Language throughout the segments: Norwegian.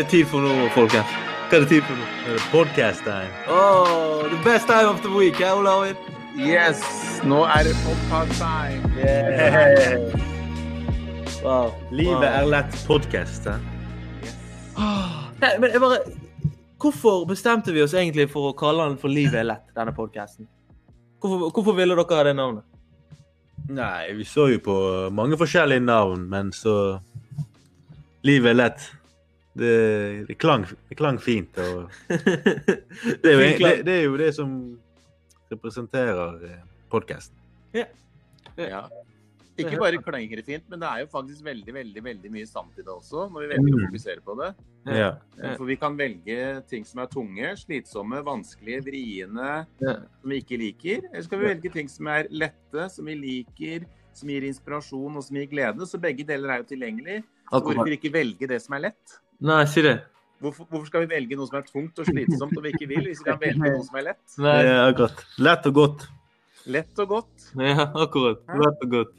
Er det tid for nå, folkens? Hva er det tid for nå? Nå er det podcast time. Oh, the best time of the week, eh, Olav? Yes! Nå er det podcast time. Wow. Livet er lett podcast. hæ? Nei, men jeg bare Hvorfor bestemte vi oss egentlig for å kalle den for Livet er lett, denne podkasten? Hvorfor, hvorfor ville dere ha det navnet? Nei, vi så jo på mange forskjellige navn, men så Livet er lett. Det, det, klang, det klang fint. Og det, er jo, det, det er jo det som representerer podkasten. Ja. Ikke bare klanger det fint, men det er jo faktisk veldig veldig, veldig mye sant i det også, når vi velger å Mm. fokusere på det. Ja. Ja. For vi kan velge ting som er tunge, slitsomme, vanskelige, vriene, Ja. som vi ikke liker. Eller skal vi velge ting som er lette, som vi liker, som gir inspirasjon og som gir glede. Så begge deler er jo tilgjengelig. Så hvorfor ikke velge det som er lett? Nei, si det. Hvorfor, hvorfor skal vi velge noe som er tungt og slitsomt og vi ikke vil, hvis vi kan velge noe som er lett? Nei. Ja, akkurat. Lett og godt. Lett og godt. Ja, akkurat. Lett og godt.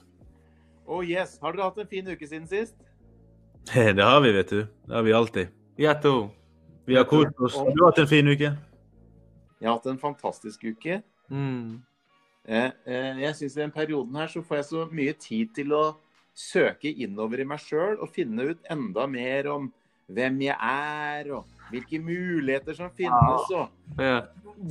Oh yes, Har dere hatt en fin uke siden sist? Det har vi, vet du. Det har vi alltid. Gjett ord. Vi har kost oss. Har du hatt en fin uke? Jeg har hatt en fantastisk uke. Mm. Eh, eh, Jeg syns i den perioden her så får jeg så mye tid til å søke innover i meg sjøl og finne ut enda mer om hvem jeg er, og hvilke muligheter som finnes, og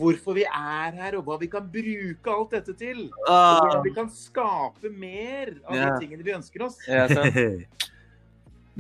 hvorfor vi er her, og hva vi kan bruke alt dette til. Og Ah. hvordan vi kan skape mer av de tingene vi ønsker oss. ja, sant.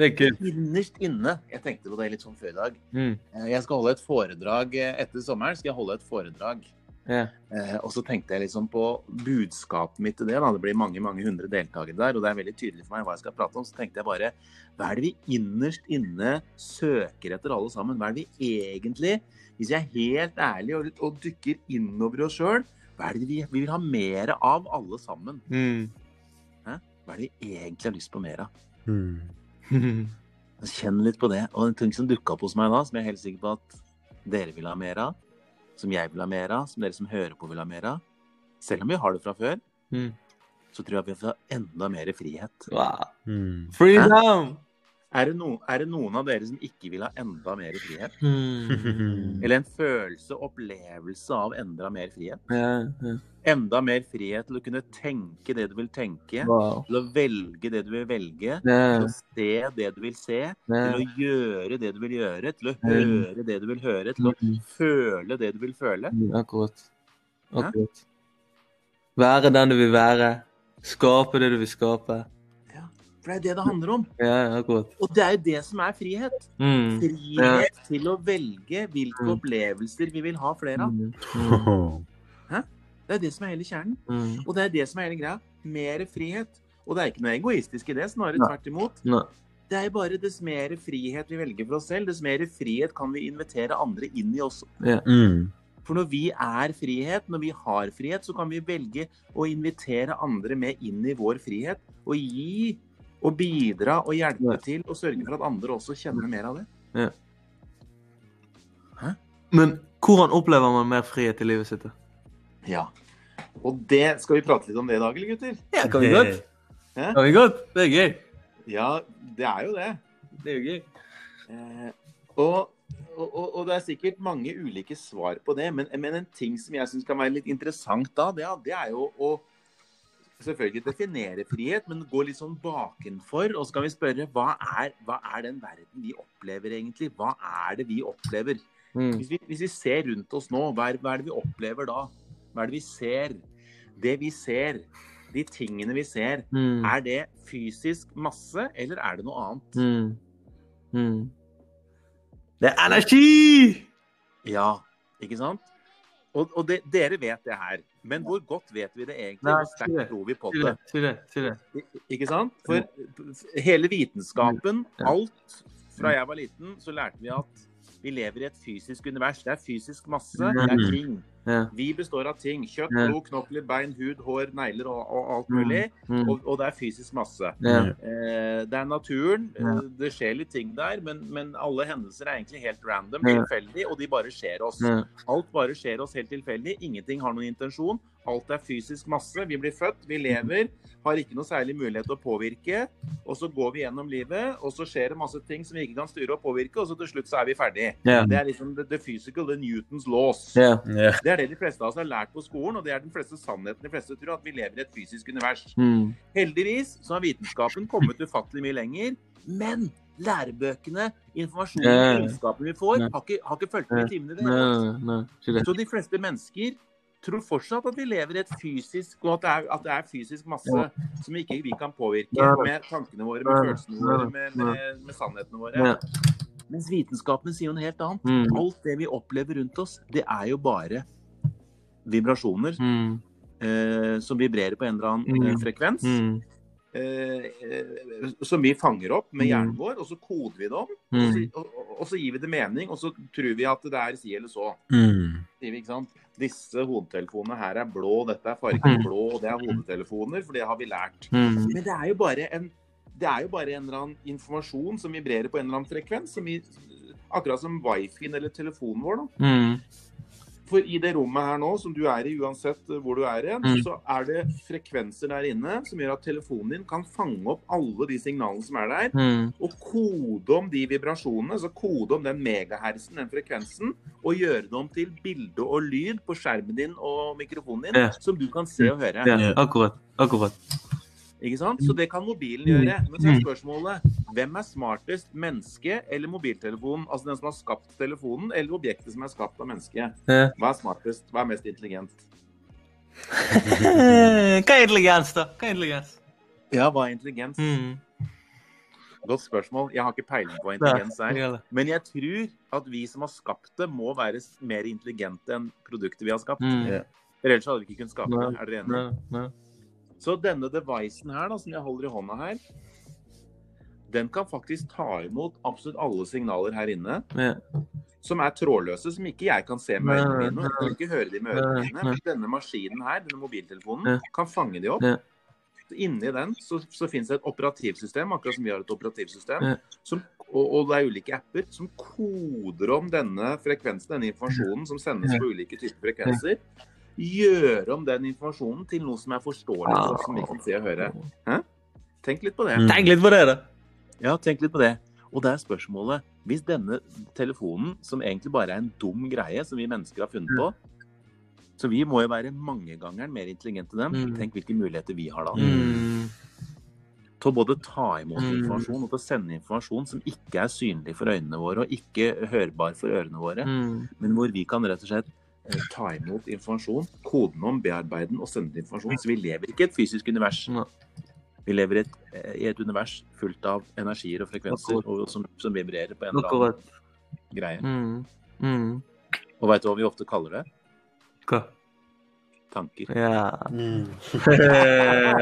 Det er kult. Innerst inne. Jeg tenkte på det litt sånn før i dag. Mm. Eh, Jeg skal holde et foredrag eh, etter sommeren. skal jeg holde et foredrag. Eh, og så tenkte jeg liksom på budskapet mitt til det. Da. Det blir mange mange hundre deltakere der, og det er veldig tydelig for meg hva jeg skal prate om. Så tenkte jeg bare hva er det vi innerst inne søker etter alle sammen? Hva er det vi egentlig, hvis jeg er helt ærlig og, og dykker innover oss sjøl, hva er det vi, vi vil ha mer av alle sammen? Mm. Hva er det vi egentlig har lyst på mer av? Mm. Kjenn litt på det. Og en ting som dukka opp hos meg da, som jeg er helt sikker på at dere vil ha mer av, som jeg vil ha mer av, som dere som hører på vil ha mer av, selv om vi har det fra før, Mm. så tror jeg vi får enda mer frihet. Wow. Mm. Freedom! Er det, no, er det noen av dere som ikke vil ha enda mer frihet? Mm. Eller en følelse, opplevelse av enda mer frihet? Ja, ja. Enda mer frihet til å kunne tenke det du vil tenke, Wow. til å velge det du vil velge, Ja, til å se det du vil se, til å gjøre det du vil gjøre, til å høre det du vil høre, til å Mm. føle det du vil føle. Akkurat. Akkurat. Være den du vil være. Skape det du vil skape. For det er det det handler om. Ja, akkurat. Og det er jo det som er frihet. Mm. Frihet til å velge hvilke Mm. opplevelser vi vil ha flere av. Mm. Mm. Det er det som er hele kjernen. Mm. Og det er det som er hele greia. Mer frihet. Og det er ikke noe egoistisk i det, snarere tvert imot. Det er bare dess mer frihet vi velger for oss selv, dess mer frihet kan vi invitere andre inn i også. Hmm. For når vi er frihet, når vi har frihet, så kan vi velge å invitere andre med inn i vår frihet. Og gi og bidra og hjelpe Ja. til og sørge for at andre også kjenner mer av det. Men hvordan opplever man mer frihet i livet sitt? Ja. Og det skal vi prate litt om det i dag, eller gutter? Ja, kan vi godt? Hæ? Kan vi godt? Det er gøy. Ja, det er jo det. Det er jo gøy. Eh, og, og, og, det er sikkert mange ulike svar på det, men, men en ting som jeg syns kan være litt interessant da, det, er- det er jo å selvfølgelig definere frihet, men gå litt sånn bakenfor. Og så kan vi spørre hva er, hva er den verden vi opplever egentlig? Hva er det vi opplever? Mm. Hvis vi, hvis vi ser rundt oss nå, hva er, hva er det vi opplever da? Hva er det vi ser? Det vi ser, de tingene vi ser, Mm. er det fysisk masse, eller er det noe annet? Mm. Mm. Det er energi! Ja, ikke sant? Og, og det, dere vet det her, men hvor godt vet vi det egentlig? Nei, Hvor sterkt tror vi på det? det. Det. Det. Ikke sant? For hele vitenskapen, alt fra jeg var liten, så lærte vi at vi lever i et fysisk univers. Det er fysisk masse, det er ting. Ja. Vi består av ting. Kjøtt, blod, knokler, bein, hud, hår, negler og, og alt mulig. Mm. Og, og det er fysisk masse. Ja. Eh, det er naturen. Ja. eh, Det skjer litt ting der, men, men alle hendelser er egentlig helt random, tilfeldig, og de bare skjer oss. Alt bare skjer oss helt tilfeldig. Ingenting har noen intensjon. Alt er fysisk masse. Vi blir født, vi lever, har ikke noe særlig mulighet til å påvirke. Og så går vi gjennom livet, og så skjer det masse ting som vi ikke kan styre og påvirke, og så til slutt så er vi ferdig. Yeah. Det er liksom the, the physical, the Newtons laws. Yeah. Yeah. Det er det de fleste av oss har lært på skolen, og det er den fleste sannheten de fleste tror, at vi lever i et fysisk univers. Mm. Heldigvis så har vitenskapen kommet ufattelig mye lenger, men lærebøkene, informasjonen, og kunnskapen vi får, har ikke, har ikke fulgt med i timene. Så de fleste mennesker tror fortsatt at vi lever i et fysisk, og at det er, at det er fysisk masse som ikke vi kan påvirke med tankene våre, med følelsene våre, med, med, med sannhetene våre. Mens vitenskapen sier jo noe helt annet. Mm. Alt det vi opplever rundt oss, det er jo bare vibrasjoner Mm. eh, som vibrerer på en eller annen eh, Mm. frekvens. Mm. Eh, eh, som vi fanger opp med Mm. hjernen vår, og så koder vi det om. Og, Mm. så, og, og- så gir vi det mening, og så tror vi at det er si eller så. Sier vi, ikke sant? Disse hodetelefonene her er blå, dette er fargen Mm. blå, og det er hodetelefoner, for det har vi lært. Mm. Men det er jo bare en det er jo bare en eller annen informasjon som vibrerer på en eller annen frekvens. Som vi, akkurat som wifien eller telefonen vår. da. For i det rommet her nå, som du er i, uansett hvor du er i, Mm. så er det frekvenser der inne som gjør at telefonen din kan fange opp alle de signalene som er der, Mm. og kode om de vibrasjonene, så kode om den megahersen, den frekvensen, og gjøre det om til bilde og lyd på skjermen din og mikrofonen din, Ja. som du kan se og høre. Ja, akkurat. Akkurat. Ikke sant? Så det kan mobilen gjøre. Men så er spørsmålet hvem er smartest, mennesket eller mobiltelefonen? Altså den som har skapt telefonen, eller objektet som er skapt av mennesket? Hva er smartest? Hva er mest intelligent? Hva er intelligens, da? Hva er intelligens? Ja, hva er intelligens? Mm. Godt spørsmål. Jeg har ikke peiling på hva intelligens er. Men jeg tror at vi som har skapt det, må være mer intelligente enn produktet vi har skapt. Mm. Ellers hadde vi ikke kunnet skape det. Er dere enige? Så denne devicen her, da, som jeg holder i hånda her, den kan faktisk ta imot absolutt alle signaler her inne, Ja. som er trådløse, som ikke jeg kan se med øynene mine. og ikke høre de med ørene mine. Men denne maskinen her, denne mobiltelefonen, kan fange de opp. Inni den så, så finnes det et operativsystem, akkurat som vi har et operativsystem. Som, og, og det er ulike apper som koder om denne frekvensen, denne informasjonen som sendes på ulike typer frekvenser. Gjøre om den informasjonen til noe som er forståelig for oss som vi kan se og høre. Hæ? Tenk litt på det. Mm. Tenk litt på det, da. Ja, tenk litt på det. Og det er spørsmålet Hvis denne telefonen, som egentlig bare er en dum greie som vi mennesker har funnet på Så vi må jo være mangegangeren mer intelligente enn dem. Mm. Tenk hvilke muligheter vi har da. Mm. Til å både ta imot Mm. informasjon og til å sende informasjon som ikke er synlig for øynene våre og ikke hørbar for ørene våre, Mm. men hvor vi kan rett og slett ta imot informasjon, kode den om, bearbeide den og sende informasjon. Så vi lever ikke i et fysisk univers. Vi lever i et, eh, i et univers fullt av energier og frekvenser og, som, som vibrerer på en eller annen greie. Mm. Mm. Og veit du hva vi ofte kaller det? Hva? Tanker. Ja. Mm. Er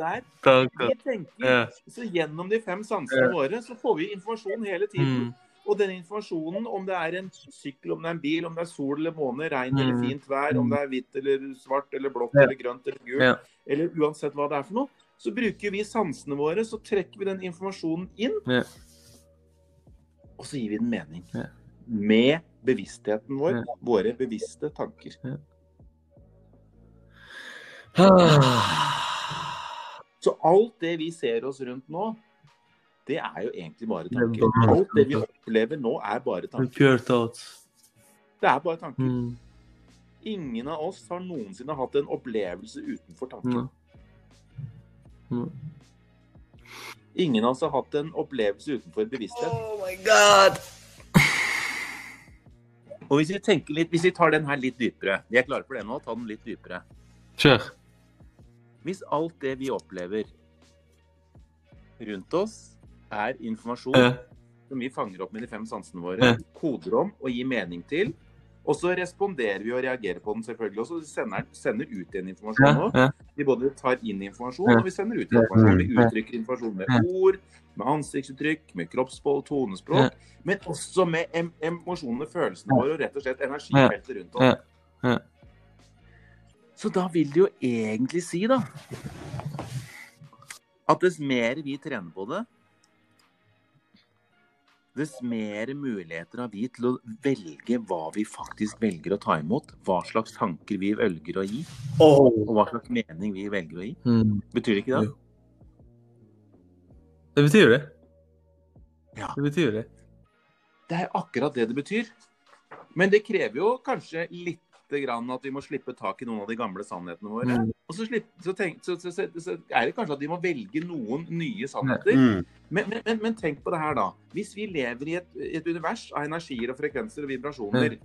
er? Tanker. Vi tenker, så Gjennom de fem sansene våre så får vi informasjon hele tiden. Og den informasjonen, om det er en sykkel, om det er en bil, om det er sol eller måne, regn eller Mm. fint vær, om det er hvitt eller svart eller blått Ja. eller grønt eller gult, Ja. eller uansett hva det er for noe, så bruker vi sansene våre, så trekker vi den informasjonen inn, Ja. og så gir vi den mening. Med bevisstheten vår, våre bevisste tanker. Så alt det vi ser oss rundt nå, det er jo egentlig bare er tanker. Alt det vi opplever nå, er bare tanker. Det er bare tanker. Mm. Ingen av oss har noensinne hatt en opplevelse utenfor tanken. Mm. Mm. Ingen av oss har hatt en opplevelse utenfor bevissthet. Oh my god! Og hvis vi tenker litt, hvis vi tar den her litt dypere Vi er klare for det nå, ta den litt dypere. Kjør. Hvis alt det vi opplever rundt oss, er informasjon Ja. som vi fanger opp med de fem sansene våre, Ja. koder om og gir mening til, Og så responderer vi og reagerer på den, selvfølgelig. Og så sender, sender ut igjen informasjon òg. Vi både tar inn informasjon, og vi sender ut informasjon. Vi uttrykker informasjon med ord, med ansiktsuttrykk, med kroppsspråk, tonespråk. Men også med em emosjonene, følelsene våre og rett og slett energifeltet rundt oss. Ja. Så da vil det jo egentlig si, da At dess mer vi trener på det, dess mer muligheter har vi til å velge hva vi faktisk velger å ta imot. Hva slags tanker vi velger å gi, og hva slags mening vi velger å gi. Mm. Betyr det ikke det? Det betyr det. Ja. Det betyr det. Det er akkurat det det betyr. Men det krever jo kanskje litt grann at vi må slippe tak i noen av de gamle sannhetene våre. Mm. Og så, slipp, så, tenk, så, så, er det kanskje at vi må velge noen nye sannheter. Mm. Men, men, men, men tenk på det her, da. Hvis vi lever i et, et univers av energier og frekvenser og vibrasjoner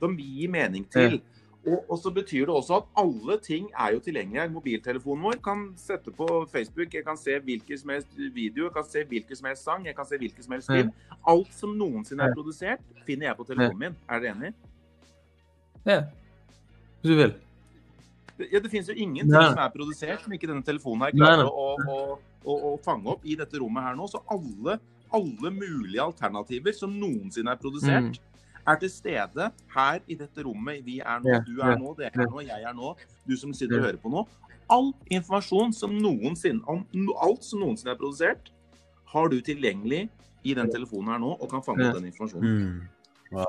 som vi gir mening til, og, og så betyr det også at alle ting er jo tilgjengelige. Mobiltelefonen vår kan sette på Facebook, jeg kan se hvilken som helst video, jeg kan se hvilken som helst sang, jeg kan se hvilken som helst film. Alt som noensinne er produsert, finner jeg på telefonen min. Er dere enig? Ja. Hvis du vil. Det- Ja, det finnes jo ingenting Nei. som er produsert som ikke denne telefonen her klarer nei. å, å, å, å fange opp i dette rommet her nå. Så alle, alle mulige alternativer som noensinne er produsert, er til stede her i dette rommet vi er nå. Du er nå, det er nå, jeg er nå. Du som sitter og hører på nå. All informasjon som noensinne, om alt som noensinne er produsert, har du tilgjengelig i den telefonen her nå, og kan fange opp den informasjonen. Mm.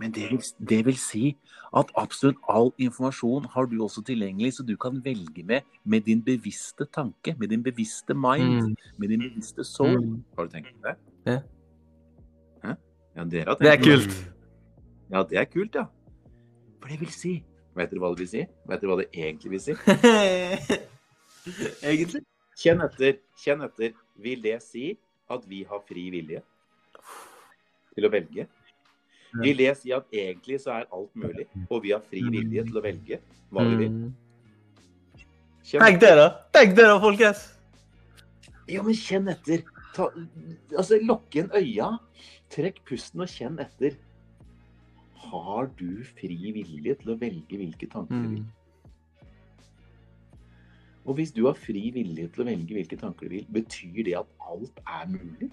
Men det vil, det vil si at absolutt all informasjon har du også tilgjengelig, så du kan velge med med din bevisste tanke, med din bevisste mind, Mm. med din bevisste soul. Mm. Har du tenkt på det? Ja. Hæ? Ja, dere har tenkt Det er kult. Ja, det er kult, ja. For det vil si Vet dere hva det vil si? Vet dere hva det egentlig vil si? Egentlig. Kjenn etter. Kjenn etter. Vil det si at vi har fri vilje til å velge? Vil det si at egentlig så er alt mulig, og vi har fri vilje til å velge hva vi vil? Kjenn Tenk det, da! Tenk det, da, folkens! Ja, men kjenn etter. Ta, altså, Lokk inn øya. Trekk pusten og kjenn etter. Har du fri vilje til å velge hvilke tanker du vil? Mm. Og hvis du har fri vilje til å velge hvilke tanker du vil, betyr det at alt er mulig?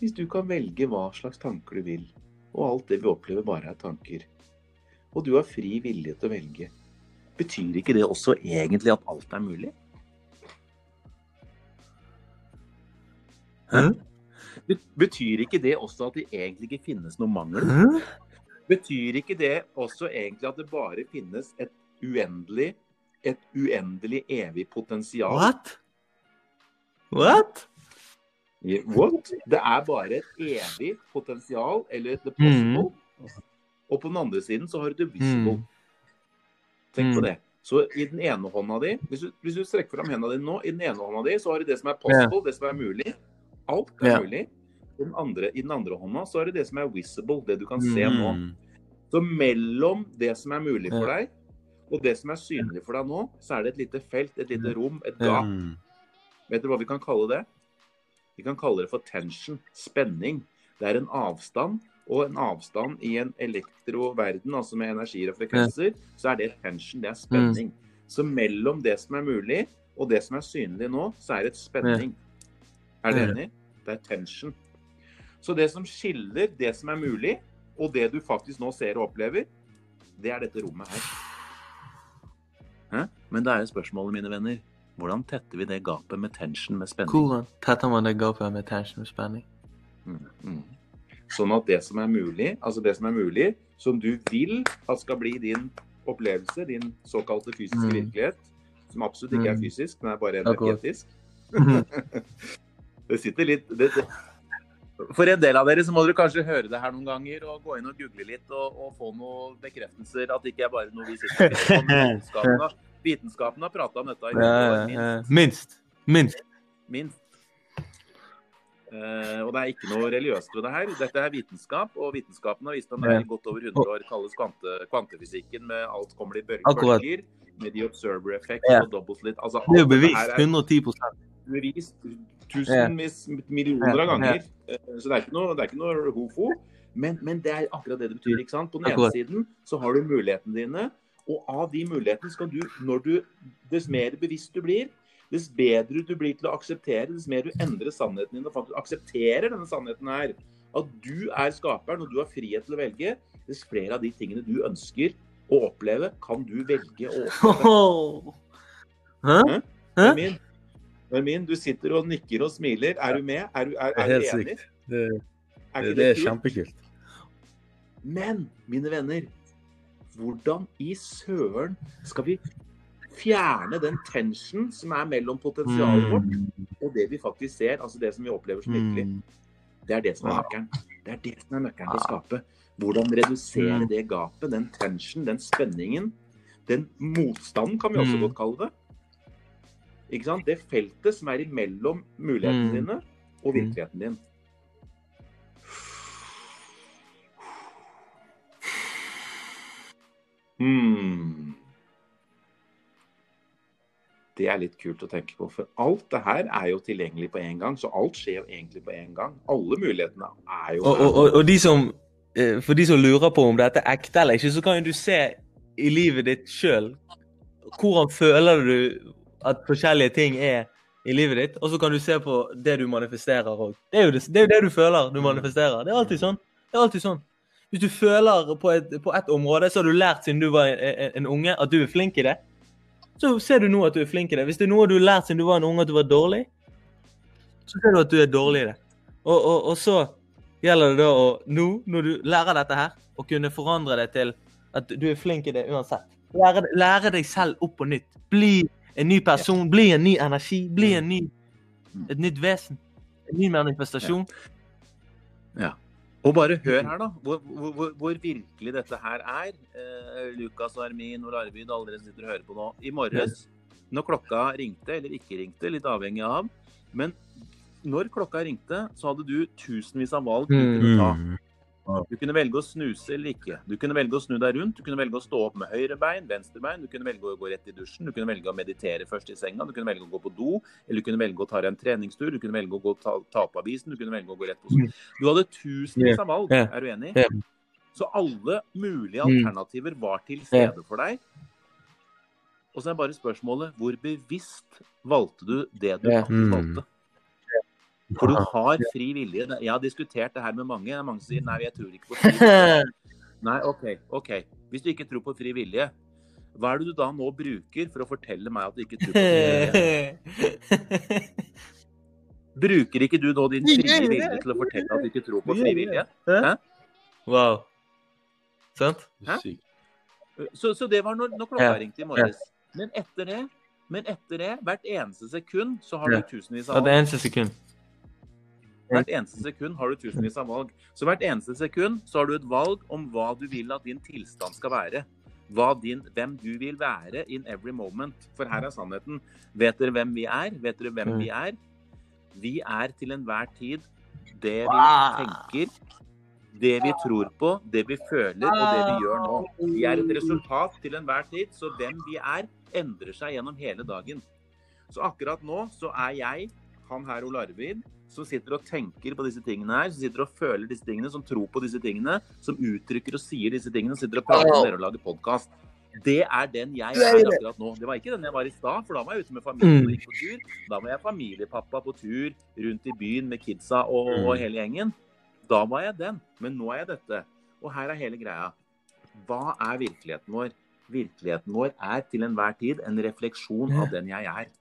Hvis du kan velge hva slags tanker du vil, og alt det vi opplever bare er tanker, og du har fri vilje til å velge, betyr ikke det også egentlig at alt er mulig? Hæ? Betyr ikke det også at det egentlig ikke finnes noe mangel? Hæ? Betyr ikke det også egentlig at det bare finnes et uendelig, et uendelig evig potensial? What? What? What? Det er bare et evig potensial, eller the possible. Og på den andre siden så har du the visible. Mm. Tenk på Mm. det. Så i den ene hånda di, hvis du, hvis du strekker fram hendene dine nå, i den ene hånda di så har du det som er possible, det som er mulig. Alt er yeah. mulig. I den, andre, I den andre hånda så er det det som er visible, det du kan se nå. Mm. Så mellom det som er mulig for deg, og det som er synlig for deg nå, så er det et lite felt, et lite rom, et gap. Mm. Vet du hva vi kan kalle det? Vi kan kalle det for tension, spenning. Det er en avstand, og en avstand i en elektroverden, altså med energier og frekvenser, så er det tension, det er spenning. Så mellom det som er mulig, og det som er synlig nå, så er det et spenning. Er du enig? Det er tension. Så det som skiller det som er mulig, og det du faktisk nå ser og opplever, det er dette rommet her. Hæ? Men da er jo spørsmålet, mine venner, hvordan tetter vi det gapet med tension, med spenning? Hvordan tetter man det gapet med tension med spenning? Mm, mm. Sånn at det som er mulig, altså det som er mulig, som du vil at skal bli din opplevelse, din såkalte fysiske Mm. virkelighet, som absolutt ikke er Mm. fysisk, den er bare energetisk. det sitter litt det, det. For en del av dere så må dere kanskje høre det her noen ganger og gå inn og google litt og, og få noen bekreftelser. At det ikke er bare noe vi sitter men Vitenskapen har, prata om dette i Ja, ja, år, ja. minst. Minst. Minst. Minst. Eh, og det er ikke noe religiøst ved det her. Dette er vitenskap, og vitenskapen har vist at det i godt over 100 år kalles kvante, kvantefysikken med alt kommer i bølger, med the observer effect Ja. og double slit. Altså, Det er jo bevist. er- 110 bevist tusenvis, millioner av ganger. Uh, Så det er ikke noe, det er ikke noe hofo. Men, men det er akkurat det det betyr. ikke sant? På den ene siden så har du mulighetene dine, og av de mulighetene skal du, når du Dess mer bevisst du blir, dess bedre du blir til å akseptere, dess mer du endrer sannheten din og faktisk aksepterer denne sannheten her, at du er skaperen og du har frihet til å velge, dess flere av de tingene du ønsker å oppleve, kan du velge å oppleve. Hæ? Hæ? Hæ? Min, min, du sitter og nikker og smiler. Er du med? Er du, er, er er du enig? Det, Det, Er det, det er kjempekult. Men, mine venner, hvordan i søren skal vi fjerne den tension som er mellom potensialet vårt og det vi faktisk ser, altså det som vi opplever som virkelig? Mm. Det er det som er nøkkelen. Det er det som er nøkkelen til å skape. Hvordan redusere Mm. det gapet, den tension, den spenningen, den motstanden, kan vi også Mm. godt kalle det. Ikke sant? Det feltet som er imellom mulighetene Mm. dine og virkeligheten din. Hmm. Det er litt kult å tenke på, for alt det her er jo tilgjengelig på en gang. Så alt skjer jo egentlig på en gang. Alle mulighetene er jo Og, og, og, og de som, eh, for de som lurer på om dette er ekte eller ikke, så kan jo du se i livet ditt sjøl hvordan føler du at forskjellige ting er i livet ditt, og så kan du se på det du manifesterer òg. Det, det, det er jo det du føler du manifesterer. Det er alltid sånn. Det er alltid sånn. Hvis du føler på et, på et område, så har du lært siden du var en, en, unge at du er flink i det, så ser du nå at du er flink i det. Hvis det er noe du har lært siden du var en unge at du var dårlig, så ser du at du er dårlig i det. Og, og, og så gjelder det da å nå, når du lærer dette her, å kunne forandre det til at du er flink i det uansett. Lære, lære deg selv opp på nytt. Bli en ny person, bli en ny energi, bli ny, et nytt vesen. En ny manifestasjon. Og bare hør her, da, hvor, hvor, hvor, virkelig dette her er. Eh, Lukas og Armin og Arvid, alle dere som sitter og hører på nå. I morges, når klokka ringte, eller ikke ringte, litt avhengig av, men når klokka ringte, så hadde du tusenvis av valg du kunne ta. Mm. Du kunne velge å snuse eller ikke. Du kunne velge å snu deg rundt. Du kunne velge å stå opp med høyre bein, venstre bein. Du kunne velge å gå rett i dusjen. Du kunne velge å meditere først i senga. Du kunne velge å gå på do. Eller du kunne velge å ta deg en treningstur. Du kunne velge å gå ta, ta opp avisen. Du kunne velge å gå rett på skolen. Du hadde tusenvis av valg. Er du enig? Så alle mulige Mm. alternativer var til stede for deg. Og så er bare spørsmålet hvor bevisst valgte du det du faktisk Mm. valgte? For du har fri vilje. Jeg har diskutert det her med mange. Det er mange som sier nei, jeg tror ikke på fri vilje. Nei, OK. ok. Hvis du ikke tror på fri vilje, hva er det du da nå bruker for å fortelle meg at du ikke tror på fri vilje? Bruker ikke du nå din frie vilje til å fortelle at du ikke tror på fri vilje? wow. Sant? Så, så det var når, når klokka ringte i morges. Men etter det, men etter det, hvert eneste sekund, så har du tusenvis Ja, av det eneste sekund. Hvert eneste sekund har du tusenvis av valg. Så hvert eneste sekund så har du et valg om hva du vil at din tilstand skal være. Din, hvem du vil være in every moment. For her er sannheten. Vet dere hvem vi er? Vet dere hvem vi er? Vi er til enhver tid det vi tenker, det vi tror på, det vi føler og det vi gjør nå. Vi er et resultat til enhver tid, så hvem vi er, endrer seg gjennom hele dagen. Så akkurat nå så er jeg, han her Ole Arvid, som sitter og tenker på disse tingene her, som sitter og føler disse tingene, som tror på disse tingene, som uttrykker og sier disse tingene, som sitter og prater med dere og lager podkast. Det er den jeg er akkurat nå. Det var ikke den jeg var i stad, for da var jeg ute med familien og gikk på tur. Da var jeg familiepappa på tur rundt i byen med kidsa og, og hele gjengen. Da var jeg den, men nå er jeg dette. Og her er hele greia. Hva er virkeligheten vår? Virkeligheten vår er til enhver tid en refleksjon av den jeg er.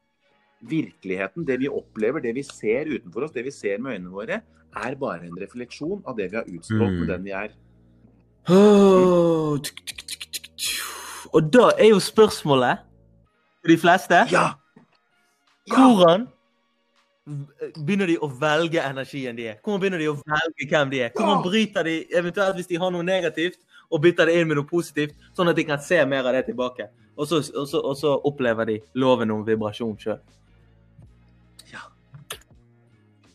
Virkeligheten, det vi opplever, det vi ser utenfor oss, det vi ser med øynene våre, er bare en refleksjon av det vi har utstrålt Mm. med den vi er. Åh, tuk, tuk, tuk, tuk, tuk. Og da er jo spørsmålet for de fleste Ja! Ja! Hvordan begynner de å velge energien de er? Hvordan begynner de å velge hvem de er? Hvordan bryter de, eventuelt hvis de har noe negativt, og bytter det inn med noe positivt, sånn at de kan se mer av det tilbake? Og så, og så, og så opplever de loven om vibrasjon sjøl.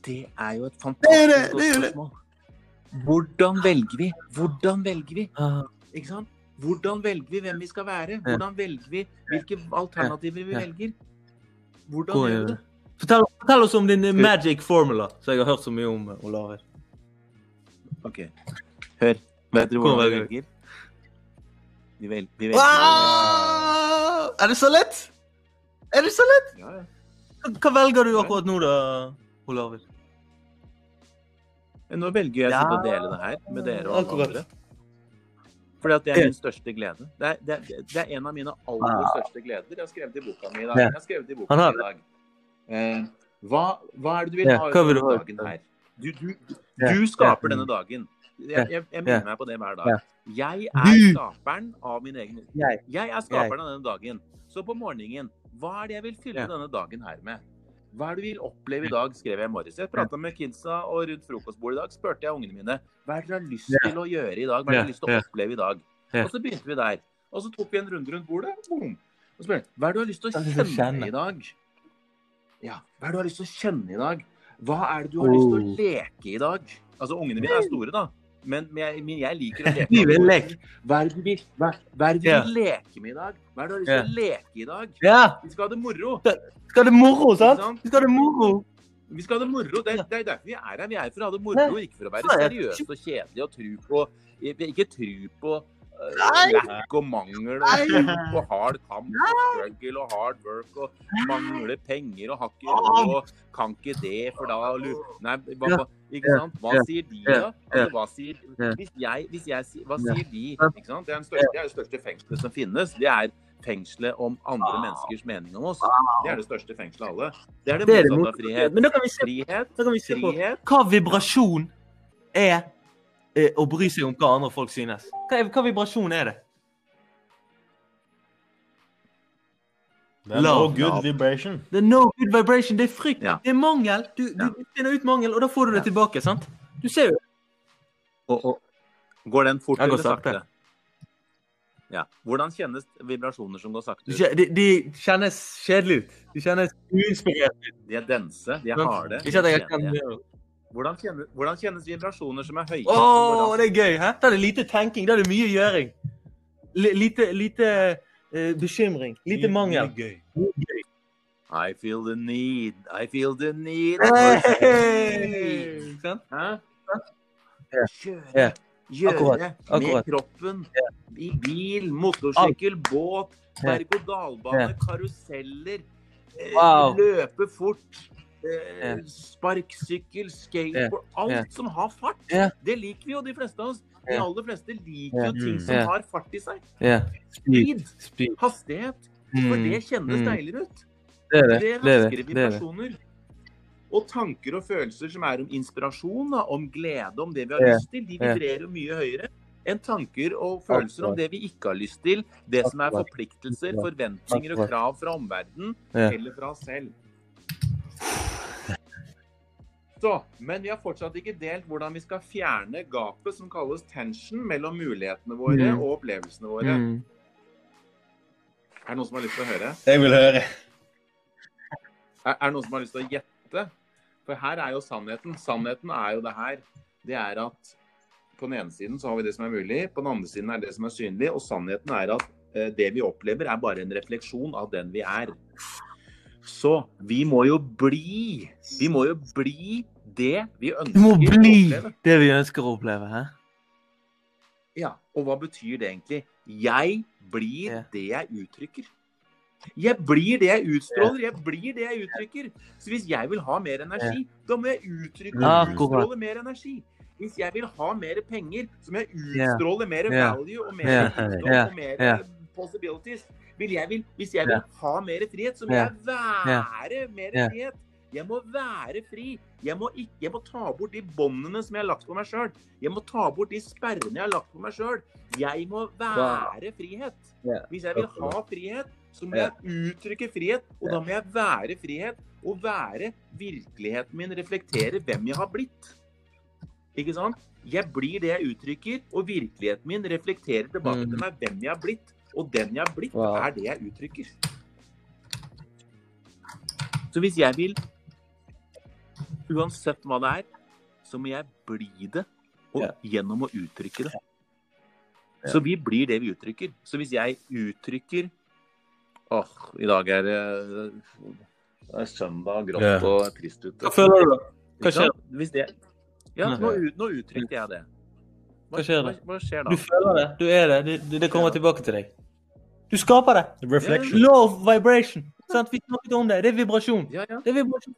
Det er jo et fantastisk det, godt det det. spørsmål. Hvordan velger vi? Hvordan velger vi? Ah, Ikke sant? Hvordan velger vi hvem vi skal være? Hvordan velger vi hvilke alternativer vi velger? Hvordan Gå gjør vi det. Fortell, fortell oss om din magic formula, som jeg har hørt så mye om, Olaver. OK. Hør. Vet du Hvordan vi velger? Vi, vel, vi velger Wow! Er det så lett? Er det så lett? ja, ja. Hva- Hva velger du akkurat nå, da, Ole Nå velger jeg Ja. å dele det her med dere og alle andre. Fordi at det er min største glede. Det er, det, er, det er en av mine aller største gleder. Jeg har skrevet i boka mi i dag. Jeg har skrevet i boka mi i dag. Eh, hva, hva er det du vil ha ut av denne dagen her? Du, du, du skaper denne dagen. Jeg, jeg, jeg minner meg på det hver dag. Jeg er skaperen av min egen. Jeg er skaperen av denne dagen. Så på morgenen, hva er det jeg vil fylle denne dagen her med? Hva er det du vil oppleve i dag, skrev jeg i morges. Jeg prata med kidsa, og rundt frokostbordet i dag spurte jeg ungene mine hva er det dere har lyst til å gjøre i dag. Hva er det dere har lyst til å oppleve i dag? Og så begynte vi der. Og så tok vi en runde rundt bordet. Boom. Og spurte hva er det du har lyst til å kjenne i dag? Ja, hva er det du har lyst til å kjenne i dag? Hva er det du har lyst til å Oh. leke i dag? Altså, ungene mine er store, da. Men, men, jeg, men jeg liker å leke. Vi vil leke. Hva er det du vil, hva, hva er det du Ja. leke med i dag? Hva er det du har lyst til å leke i dag? Ja! Vi skal ha det moro. Skal ha det moro, sant? sant? Vi skal ha det moro. Vi skal ha det moro. Det det er derfor vi er her. Vi er for å ha det moro, ikke for å være seriøse og kjedelige og tro på Ikke tro på. Lack og mangel og tro hard kamp og struggle og hard work og mangler penger og har ikke råd og kan ikke det, for da Nei, hva, ikke sant? Hva sier de, da? Altså, hva sier Hvis jeg, hvis jeg Hva sier de? Ikke sant? Det er, den største, det er det største fengselet som finnes. Det er fengselet om andre menneskers mening om oss. Det er det største fengselet av alle. Det er det motsatte av frihet. Men da kan vi se, Frihet, da kan vi se på frihet. hva vibrasjon er å bry seg om hva andre folk synes. Hva, hva vibrasjon er det? Det er no good vibration. Det er no good vibration, det er frykt, Ja. det er mangel. Du, du Ja. finner ut mangel, og da får du det Ja. tilbake, sant? Du ser jo. og, og, Går den fort eller sakte? Ja. Hvordan kjennes vibrasjoner som går sakte ut? De, de kjennes kjedelige ut. De kjennes uinspirerte ut. De er dense, de er harde. Ikke at jeg kan kjedelige. Hvordan, kjennes, hvordan kjennes vibrasjoner som er høye? Å, som det er gøy! hæ? Da er det lite tenking, da er det mye gjøring. L Lite, lite uh, bekymring. Lite mangel. Gøy. I feel the need, I feel the need. Hey! Hæ? Kjøre, gjøre med kroppen. I bil, motorsykkel, båt, berg-og-dal-bane, karuseller. eh, Wow. Løpe fort. Eh, Ja. Sparksykkel, skateboard. Alt som har fart. Det liker vi jo, de fleste av oss. De aller fleste liker jo ting som har fart i seg. Speed. Hastighet. For Mm. det kjennes Mm. deiligere ut. Det er det. Det er vibrasjoner. Og tanker og følelser som er om inspirasjon, om glede, om det vi har lyst til, de vibrerer mye høyere enn tanker og følelser om det vi ikke har lyst til. Det som er forpliktelser, forventninger og krav fra omverdenen eller fra oss selv. Så, men vi har fortsatt ikke delt hvordan vi skal fjerne gapet som kalles tension mellom mulighetene våre Mm. og opplevelsene våre. Mm. Er det noen som har lyst til å høre? Jeg vil høre. Er, er det noen som har lyst til å gjette? For her er jo sannheten. Sannheten er jo det her. Det er at på den ene siden så har vi det som er mulig, på den andre siden er det som er synlig, og sannheten er at eh, det vi opplever er bare en refleksjon av den vi er. Så vi må jo bli Vi må jo bli det vi ønsker vi må bli å oppleve. det vi ønsker å oppleve. Hæ? Ja, og hva betyr det egentlig? Jeg blir Ja. det jeg uttrykker. Jeg blir det jeg utstråler, jeg blir det jeg uttrykker. Så hvis jeg vil ha mer energi, da må jeg uttrykke og utstråle mer energi. Hvis jeg vil ha mer penger, så må jeg utstråle mer value og mer Ja. rikdom Ja. og mer Ja. Possibilities. Vil jeg vil, hvis jeg vil ha mer frihet, så må jeg være mer frihet. Jeg må være fri. Jeg må, ikke, jeg må ta bort de båndene som jeg har lagt på meg sjøl. Jeg må ta bort de sperrene jeg har lagt på meg sjøl. Jeg må være frihet. Hvis jeg vil ha frihet, så må jeg uttrykke frihet. Og da må jeg være frihet. Og være virkeligheten min, reflektere hvem jeg har blitt. Ikke sant? Jeg blir det jeg uttrykker, og virkeligheten min reflekterer tilbake Mm. til meg hvem jeg har blitt. Og den jeg er blitt, Wow. er det jeg uttrykker. Så hvis jeg vil Uansett hva det er, så må jeg bli det og yeah. gjennom å uttrykke det. Yeah. Så vi blir det vi uttrykker. Så hvis jeg uttrykker Åh, i dag er det Det er søndag, grått yeah. og trist ute. Hva føler du, da? Hva skjer? Hvis det... Ja, nå, ut- nå uttrykte jeg det. Hva skjer da? Hva, skjer da? Du føler det. Du er det. Det, det kommer tilbake til deg. Du skaper det. Reflection. Of vibration. Sant? Vi snakket om det. Det er vibrasjon. Ja, ja. Det er vibrasjon.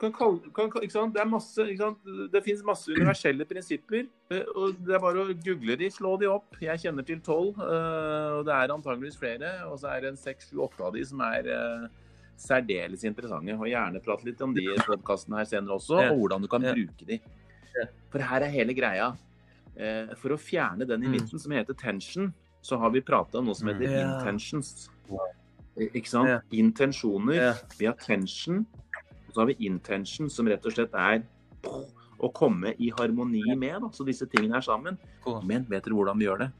Kan kalle, kan, ikke sant? Det er masse, ikke sant? Det finnes masse universelle prinsipper. eh, og Det er bare å google de, slå de opp. Jeg kjenner til tolv, eh, og det er antageligvis flere. Og så er det en seks, sju, åtte av de som er eh, særdeles interessante. Og gjerne prate litt om de i podkasten her senere også, og hvordan du kan bruke de. For her er hele greia. Eh, For å fjerne den i Mm. midten som heter tension, så har vi prata om noe som heter yeah. intentions. Ikke sant? Yeah. Intensjoner. Yeah. Vi har tension, og så har vi intention, som rett og slett er å komme i harmoni med. Da. Så disse tingene er sammen. Men vet dere hvordan vi gjør det?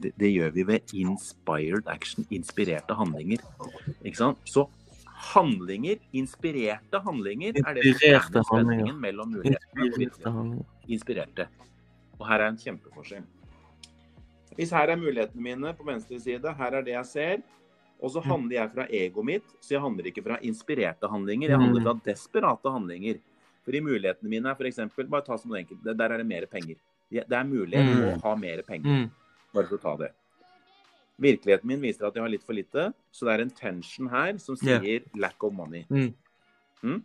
Det, det gjør vi ved inspired action, inspirerte handlinger. Ikke sant? Så handlinger, inspirerte handlinger, er det som er spenningen mellom mulighetene. Inspirerte. Og her er en kjempeforskjell. Hvis her er mulighetene mine på venstre side, her er det jeg ser, og så handler jeg fra egoet mitt, så jeg handler ikke fra inspirerte handlinger, jeg handler fra desperate handlinger. For i mulighetene mine er f.eks. Bare ta som noe enkelt. Der er det mer penger. Det er mulighet Mm. å ha mer penger. Mm. Bare for å ta det. Virkeligheten min viser at jeg har litt for lite, så det er en tension her som sier lack of money. Mm. Mm.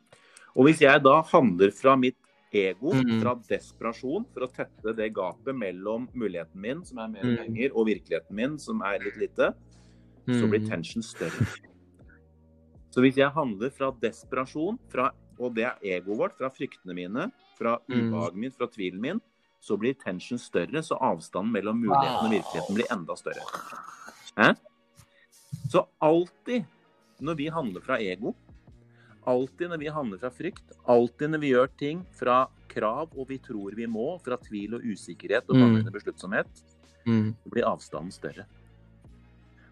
Og hvis jeg da handler fra mitt ego, Mm. fra desperasjon, for å tette det gapet mellom muligheten min, som er mer Mm. penger, og virkeligheten min, som er litt lite, så Mm. blir tension større. Så hvis jeg handler fra desperasjon, fra, og det er egoet vårt, fra fryktene mine, fra Mm. ubehaget mitt, fra tvilen min, så blir tension større, så avstanden mellom muligheten og virkeligheten blir enda større. Eh? Så alltid når vi handler fra ego, alltid når vi handler fra frykt, alltid når vi gjør ting fra krav og vi tror vi må, fra tvil og usikkerhet og Mm. manglende besluttsomhet, Mm. blir avstanden større.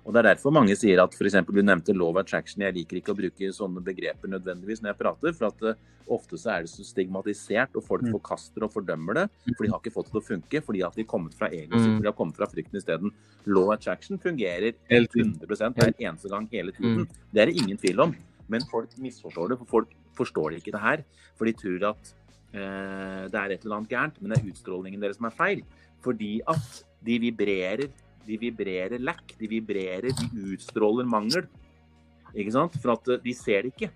Og Det er derfor mange sier at f.eks. du nevnte law of attraction. Jeg liker ikke å bruke sånne begreper nødvendigvis når jeg prater, for at eh, ofte så er det så stigmatisert, og folk Mm. forkaster og fordømmer det. For de har ikke fått det til å funke, fordi at de har kommet fra ego, Mm. de har kommet fra frykten isteden. Law of attraction fungerer Helt tiden. 100 hver eneste gang hele tiden. Mm. Det er det ingen tvil om. Men folk misforstår det, for folk forstår ikke det her. For de tror at eh, det er et eller annet gærent, men det er utstrålingen deres som er feil. Fordi at de vibrerer de vibrerer lack, de vibrerer, de utstråler mangel. Ikke sant? For at eh, de ser det ikke.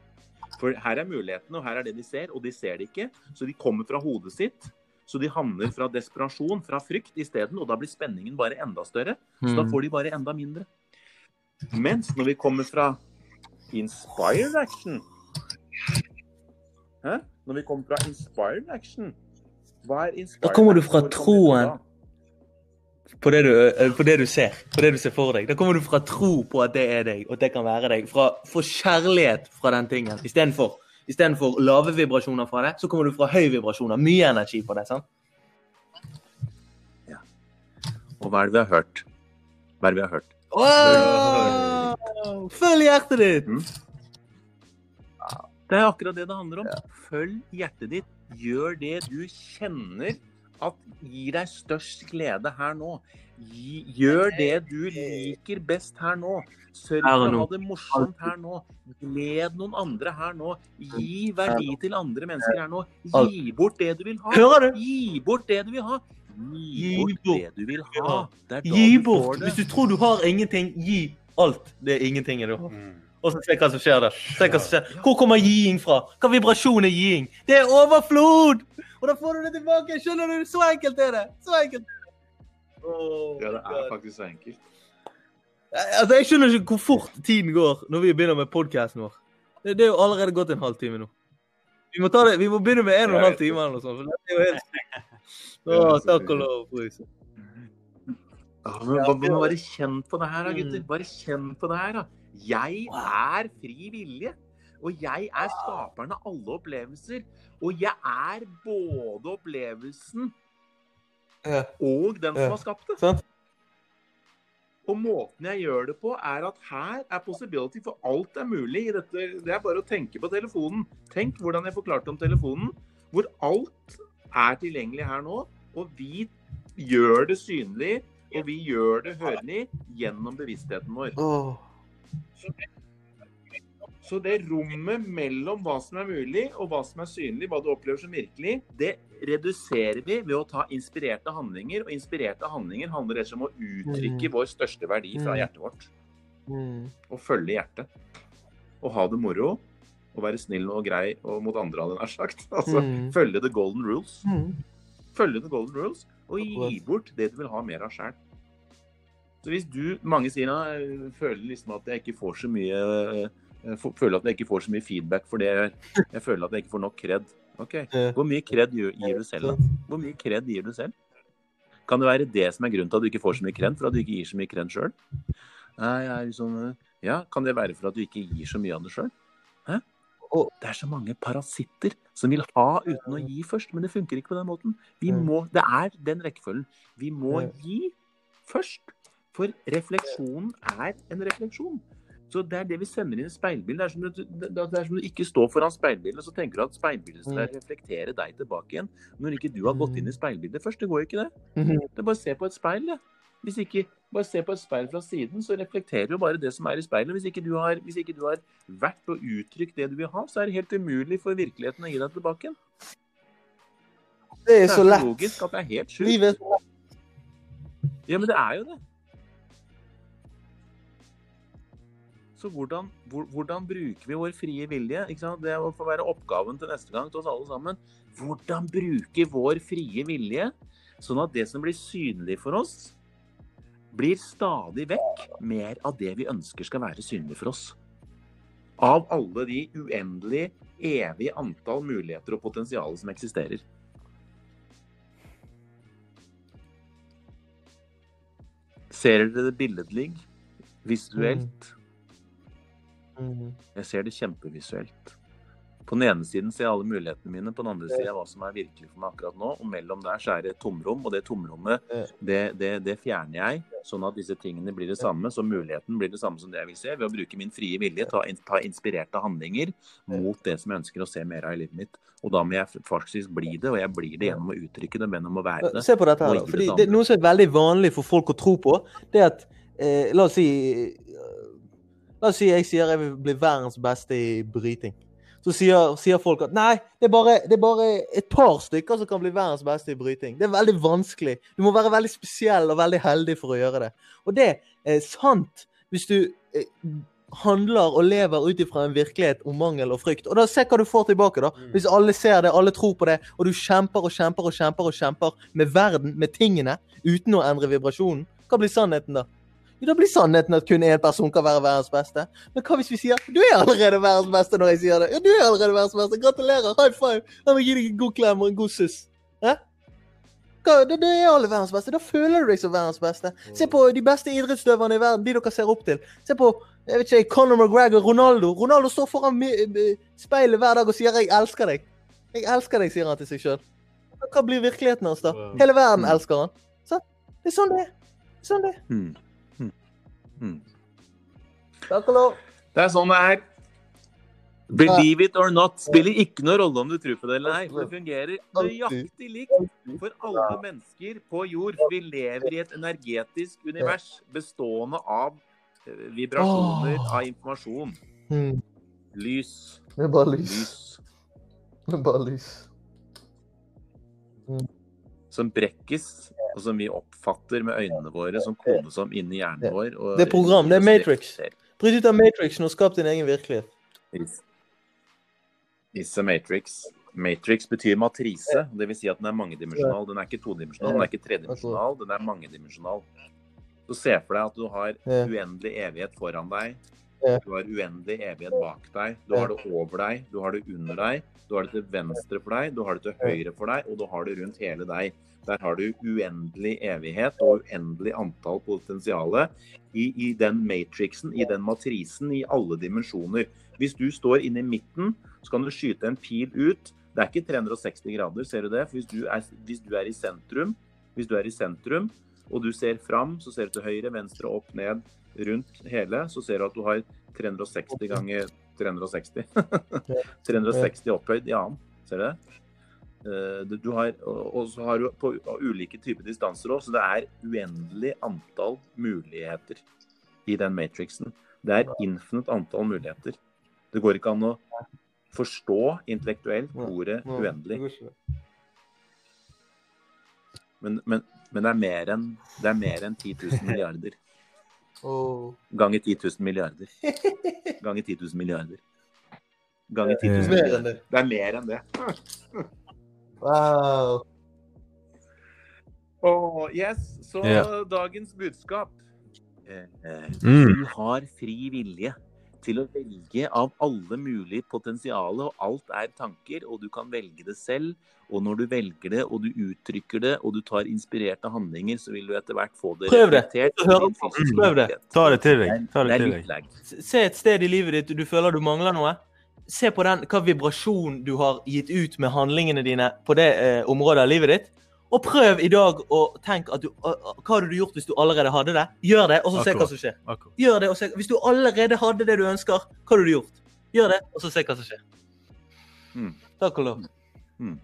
For her er mulighetene, og her er det de ser, og de ser det ikke. Så de kommer fra hodet sitt. Så de handler fra desperasjon, fra frykt isteden, og da blir spenningen bare enda større. Så da Mm. får de bare enda mindre. Mens når vi kommer fra inspired action Hæ? Når vi kommer fra inspired action Hva er inspired Da kommer du fra troen. På det, du, eh, på det du ser. På det du ser for deg. Da kommer du fra tro på at det er deg, og at det kan være deg. Fra, for kjærlighet fra den tingen. Istedenfor Istedenfor lave vibrasjoner fra det, så kommer du fra høy vibrasjoner. Mye energi på det. sant? Ja. Og hva er det vi har hørt? Hva er det vi har hørt? Følg hjertet ditt! Det er akkurat det det handler om. Følg hjertet ditt. Gjør det du kjenner at gir deg størst glede her nå. Gjør det du liker best her nå. Sørg for å ha det morsomt her nå. Gled noen andre her nå. Gi verdi til andre mennesker her nå. Gi bort det du vil ha. Gi bort det du vil ha. Gi bort det du vil ha. Ja. Gi bort. Hvis du tror du har ingenting, gi alt det er ingenting du har. Mm. Og så se hva som skjer der. Se hva som skjer. Hvor kommer giing fra? Hva vibrasjon er giing? Det er overflod! Og da får du det tilbake. Skjønner du? Så enkelt er det. Så enkelt. Oh, Ja, det er faktisk så enkelt. Altså, jeg skjønner ikke hvor fort tiden går når vi begynner med podkasten vår. Det, det er jo allerede gått en halvtime nå. Vi må, det, vi må begynne med en og en halv time eller noe sånt. For det er jo helt... Å, takk og lov, pris. Ja, men bare, må bare kjenn på det her, da, Mm. gutter. Bare kjenn på det her. da. Jeg er fri vilje. Og jeg er skaperen av alle opplevelser. Og jeg er både opplevelsen og den som har skapt det. Og måten jeg gjør det på, er at her er possibility, for alt er mulig i dette. Det er bare å tenke på telefonen. Tenk hvordan jeg forklarte om telefonen, hvor alt er tilgjengelig her nå. Og vi gjør det synlig, og vi gjør det hørende gjennom bevisstheten vår. Oh. Så det rommet mellom hva som er mulig og hva som er synlig, hva du opplever som virkelig, det reduserer vi ved å ta inspirerte handlinger. Og inspirerte handlinger handler rett og slett om å uttrykke Mm. vår største verdi fra Mm. hjertet vårt. Mm. Og følge hjertet. Og ha det moro. Og være snill og grei og mot andre, hadde jeg nær sagt. Altså, Mm. Følge the golden rules. Mm. Følge the golden rules, og gi bort det du vil ha mer av sjøl. Så hvis du Mange sier da, føler liksom at jeg ikke får så mye føler at jeg ikke får så mye feedback for det jeg gjør. Jeg føler at jeg ikke får nok kred. Ok, Hvor mye kred gir du selv, da? Hvor mye kred gir du selv? Kan det være det som er grunnen til at du ikke får så mye kred? For at du ikke gir så mye kred sjøl? Liksom Ja, kan det være for at du ikke gir så mye av det sjøl? Og- Det er så mange parasitter som vil ha uten å gi først, men det funker ikke på den måten. Vi Mm. må, Det er den rekkefølgen. Vi må gi først. For refleksjonen er en refleksjon. Så det er det vi sender inn i speilbildet. Det det, er som du ikke står foran speilbildet, og så tenker du at speilbildet skal Mm. reflektere deg tilbake igjen. Når ikke du har gått inn i speilbildet først. Det går jo ikke det. Mhm. Det er bare å se på et speil, det. Hvis ikke, bare se på et speil fra siden, så reflekterer jo bare det som er i speilet. Hvis ikke du har, hvis ikke du har vært og uttrykt det du vil ha, så er det helt umulig for virkeligheten å gi deg tilbake igjen. Det er Det er så lett. logisk at det er helt sjukt. Livet er så lett. Ja, men det er jo det. Så hvordan, hvor, hvordan bruker vi vår frie vilje? Det får være oppgaven til neste gang til oss alle sammen. Hvordan bruke vår frie vilje, sånn at det som blir synlig for oss, blir stadig vekk mer av det vi ønsker skal være synlig for oss. Av alle de uendelige, evige antall muligheter og potensial som eksisterer. Ser dere det billedlig? Visuelt? Mhm. Jeg ser det kjempevisuelt. På den ene siden ser jeg alle mulighetene mine, på den andre siden hva som er virkelig for meg akkurat nå. Og mellom der så er det et tomrom, og det tomrommet det, det, det fjerner jeg, sånn at disse tingene blir det samme. Så muligheten blir det samme som det jeg vil se, ved å bruke min frie vilje, ta, ta inspirerte handlinger mot det som jeg ønsker å se mer av i livet mitt. Og da må jeg faktisk bli det, og jeg blir det gjennom å uttrykke det, men om å være det. Se på dette her. Fordi det det er noe som er veldig vanlig for folk å tro på. Det er at eh, La oss si eh, La oss si jeg sier jeg vil bli verdens beste i bryting. Så sier, sier folk at nei, det er, bare, det er bare et par stykker som kan bli verdens beste i bryting. Det er veldig vanskelig. Du må være veldig spesiell og veldig heldig for å gjøre det. Og det er sant hvis du eh, handler og lever ut ifra en virkelighet om mangel og frykt. Og da Se hva du får tilbake, da. Hvis alle ser det, alle tror på det, og du kjemper og kjemper og kjemper og kjemper med verden, med tingene, uten å endre vibrasjonen. Hva blir sannheten da? Jo, da blir sannheten at kun én person kan være verdens beste. Men hva hvis vi sier du er allerede verdens beste når jeg sier det? Ja, du er allerede verdens beste. Gratulerer. High five. La meg gi deg en god klem og en god suss. Hæ? Da, da er alle verdens beste. Da føler du deg som verdens beste. Se på de beste idrettsutøverne i verden, de dere ser opp til. Se på jeg vet ikke, Conor McGregor, Ronaldo. Ronaldo står foran mi- speilet hver dag og sier 'jeg elsker deg'. 'Jeg elsker deg', sier han til seg sjøl. Hva blir virkeligheten hans, da? Hele verden Mm. elsker han. Så, det er sånn det er. Det er Sånn det er. Hmm. Hmm. Hmm. Takk og lov. Det er sånn det er. Believe it or not spiller ikke noen rolle om du tror på det eller ei. Det fungerer nøyaktig likt for alle mennesker på jord. For vi lever i et energetisk univers bestående av eh, vibrasjoner, av informasjon. Mm. Lys. Det er bare lys. Lys. Det er bare lys. Som brekkes, og som vi oppfatter med øynene våre, som kodes om inni hjernen vår. Det er program, det er Matrix. Bryt ut av Matrixen og skap din egen virkelighet. Is, is a matrix. Matrix betyr matrise. Det vil si at den er mangedimensjonal. Den er ikke todimensjonal, den er ikke tredimensjonal, den er mangedimensjonal. Så se for deg at du har uendelig evighet foran deg. Ja. Du har uendelig evighet bak deg. Du har det over deg, du har det under deg, du har det til venstre for deg, du har det til høyre for deg, og du har det rundt hele deg. Der har du uendelig evighet og uendelig antall potensiale i, i den matrixen, i den matrisen, i alle dimensjoner. Hvis du står inne i midten, så kan du skyte en pil ut. Det er ikke 360 grader, ser du det? For hvis du er, hvis du er i sentrum, hvis du er i sentrum, og du ser fram, så ser du til høyre, venstre, opp, ned, rundt hele, så ser du at du har 360 ganger 360. 360 opphøyd i annen, ser du det? Eh, du- har, og så har du på ulike typer distanser òg, så det er uendelig antall muligheter i den matrixen. Det er infinite antall muligheter. Det går ikke an å forstå intellektuelt ordet uendelig. Men, men, men det er mer enn enn 10 000 milliarder. Åh. Ganger 10 000 milliarder. Ganger 10 000 milliarder. Ganger 10 000 Eh. Mer enn milliarder. det. Er mer enn det. Wow. Åh, yes, så yeah. dagens budskap. Eh, eh, Mm. Du har fri vilje til å velge av alle mulige potensialer, og alt er tanker, og du kan velge det selv. Og når du velger det, og du uttrykker det, og du tar inspirerte handlinger, så vil du etter hvert få det Prøv det. Prøv det. Ta det til Det deg. er- Ta Det det er til deg. Se et sted i livet ditt du føler du mangler noe. Se på den, hva vibrasjon du har gitt ut med handlingene dine på det eh, området av livet ditt. Og prøv i dag å tenke at du, å, hva hadde du gjort hvis du allerede hadde det. Gjør det, og så se hva som skjer. Akkurat. Gjør det, og se. Hvis du allerede hadde det du ønsker, hva hadde du gjort? Gjør det, og så se hva som skjer. Mm. Takk og lov. Mm.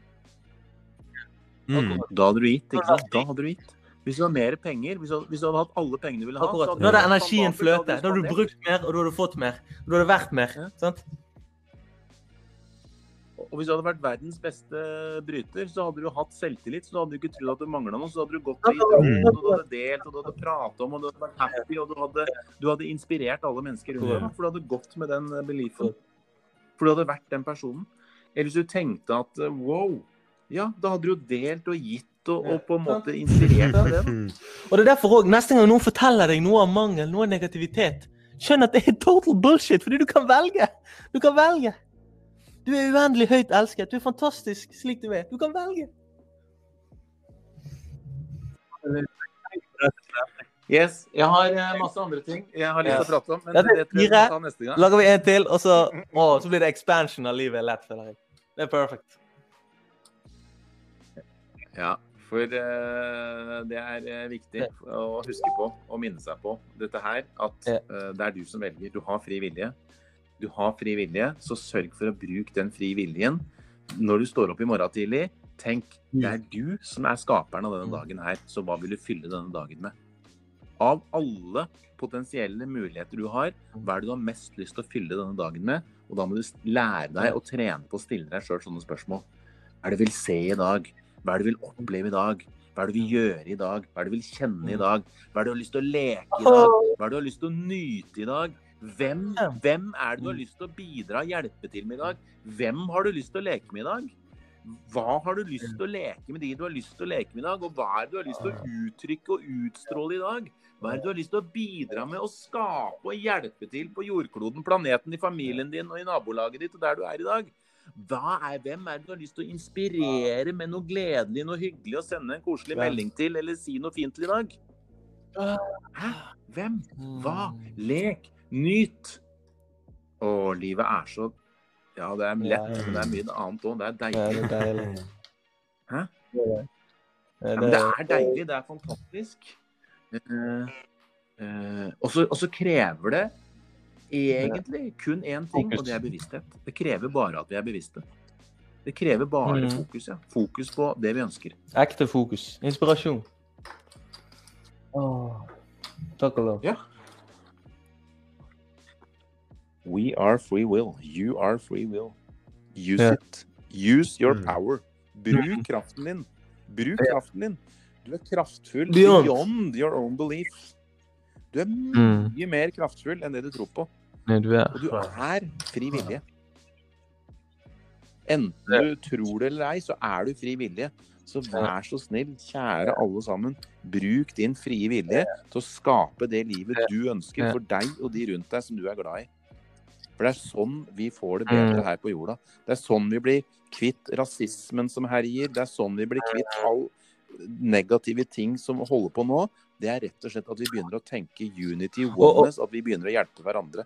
Da hadde du gitt, ikke sant? Da hadde du gitt. Hvis du hadde mer penger, hvis du, hvis du hadde hatt alle pengene du ville ha Akkurat. så Da hadde du- energien fløte. Da hadde du brukt mer, og du hadde fått mer. Og du hadde vært mer. Ja. Sant? Og hvis du hadde vært verdens beste bryter, så hadde du hatt selvtillit. Så hadde du ikke trodd at det mangla noe. Så hadde du gått på idrett, og du hadde delt, og du hadde pratet om, og du hadde vært happy, og du hadde, du hadde inspirert alle mennesker rundt deg. For du hadde gått med den eh, beliefen. For du hadde vært den personen. Eller hvis du tenkte at eh, wow, ja, da hadde du jo delt og gitt og, og på en måte inspirert av det. Og det er derfor også, neste gang noen forteller deg noe om mangel, noe negativitet, skjønn at det er total bullshit, fordi du kan velge. Du kan velge. Du er uendelig høyt elsket. Du er fantastisk slik du er. Du kan velge. Yes, jeg har eh, masse andre ting jeg har lyst til å prate om, men det det tror jeg vi skal ta neste gang. Lager vi en til, og så, å, så blir det expansion av livet lett, føler jeg. Det er perfect. Ja, for uh, det er eh, viktig å huske på og minne seg på dette her, at eh, det er du som velger. Du har fri vilje. Du har fri vilje, så sørg for å bruke den fri viljen. Når du står opp i morgen tidlig, tenk det er du som er skaperen av denne dagen her, så hva vil du fylle denne dagen med? Av alle potensielle muligheter du har, hva er det du har mest lyst til å fylle denne dagen med? Og da må du lære deg å trene på å stille deg sjøl sånne spørsmål. Hva er det du vil se i dag? Hva er det du vil oppleve i dag? Hva er det du vil gjøre i dag? Hva er det du vil kjenne i dag? Hva er det du har lyst til å leke i dag? Hva er det du har lyst til å nyte i dag? Hvem, hvem er det du har lyst til å bidra og hjelpe til med i dag? Hvem har du lyst til å leke med i dag? Hva har du lyst til å leke med de du har lyst til å leke med i dag? Og hva er det du har lyst til å uttrykke og utstråle i dag? Hva er det du har lyst til å bidra med å skape og hjelpe til på jordkloden, planeten, i familien din og i nabolaget ditt og der du er i dag? Hva er, hvem er det du har lyst til å inspirere med noe gledelig, noe hyggelig, og sende en koselig Hvem? melding til, eller si noe fint til i dag? Hæ? Hvem? Hva? Lek. Nyt. Og livet er så Ja, det er lett, men det er mye annet òg. Det er deilig. det er deilig. Hæ? Det er det. Ja, men det er deilig. Det er fantastisk. Uh, uh, og så og så krever det egentlig kun én ting, og det er bevissthet. Det krever bare at vi er bevisste. Det krever bare Mm. fokus. ja. Fokus på det vi ønsker. Ekte fokus. Inspirasjon. Åh. Takk og lov. Ja. We are free will. You are free will. Use Ja. it. Use your Mm. power. Bruk kraften din. Bruk kraften din. Du er kraftfull Beyond. beyond your own belief. Du er Mm. mye mer kraftfull enn det du tror på. Ja, du er. Og du er fri vilje. Enten du tror det eller ei, så er du fri vilje. Så vær så snill, kjære alle sammen, bruk din frie vilje til å skape det livet du ønsker for deg og de rundt deg som du er glad i. For det er sånn vi får det bedre Mm. her på jorda. Det er sånn vi blir kvitt rasismen som herjer. Det er sånn vi blir kvitt all negative ting som holder på nå. Det er rett og slett at vi begynner å tenke unity, oneness, at vi begynner å hjelpe hverandre.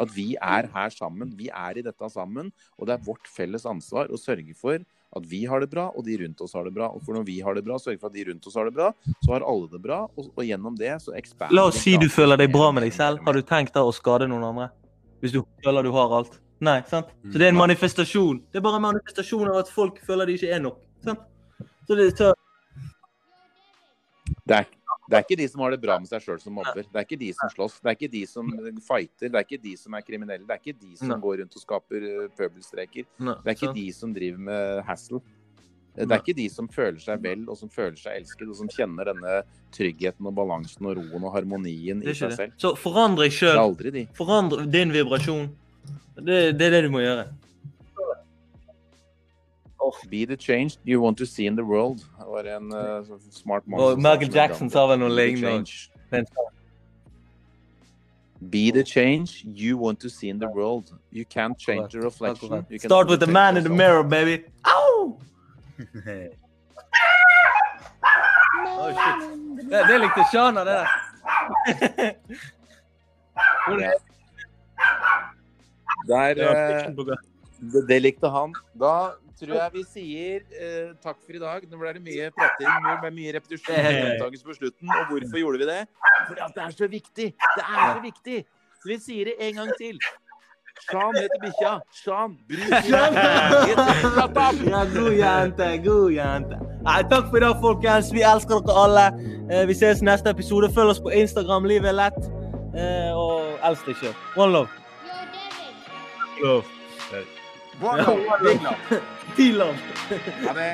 At vi er her sammen. Vi er i dette sammen. Og det er vårt felles ansvar å sørge for at vi har det bra, og de rundt oss har det bra. Og for når vi har det bra, sørger for at de rundt oss har det bra, så har alle det bra. Og, og gjennom det så expander La oss si du føler deg bra med deg selv. Har du tenkt da å skade noen andre? Hvis du føler du har alt? Nei, sant? Så det er en manifestasjon. Det er bare en manifestasjon av at folk føler de ikke er nok. Sant? Så det, så, Det er, Det er ikke de som har det bra med seg sjøl som mobber. Det er ikke de som slåss. Det er ikke de som fighter. Det er ikke de som er kriminelle. Det er ikke de som Nei. går rundt og skaper eh, pøbelstreker. Det er ikke de som driver med hassle. Det er ikke de som føler seg vel, og som føler seg elsket, og som kjenner denne tryggheten og balansen og roen og harmonien i seg det. selv. Så forandre deg sjøl. Forandre din vibrasjon. Det, det er det du må gjøre. Be the change you want to see in the world. Det var en sånn smart mann Og Michael Jackson sa vel noe "Be the lignende. Be the change you want to see in the world. You can't change the reflection. You can Start with the man in the mirror, baby. Au! Oh, shit. Det, det likte Shana, det der. Er- Der, eh, det, det likte han. Da tror jeg vi sier eh, takk for i dag. Nå ble det mye prating, med mye repetisjon på slutten. Og hvorfor gjorde vi det? Fordi at det er så viktig! Det er så viktig! Så vi sier det en gang til. Shan heter bikkja. Sam bruk Shan. Ja, god jente, god jente. Nei, takk for i dag, folkens. Vi elsker dere alle. Eh, vi ses neste episode. Følg oss på Instagram. Livet er lett. Eh, og elsk deg sjøl. One love. Lov. One love, big love. Love. Ha det.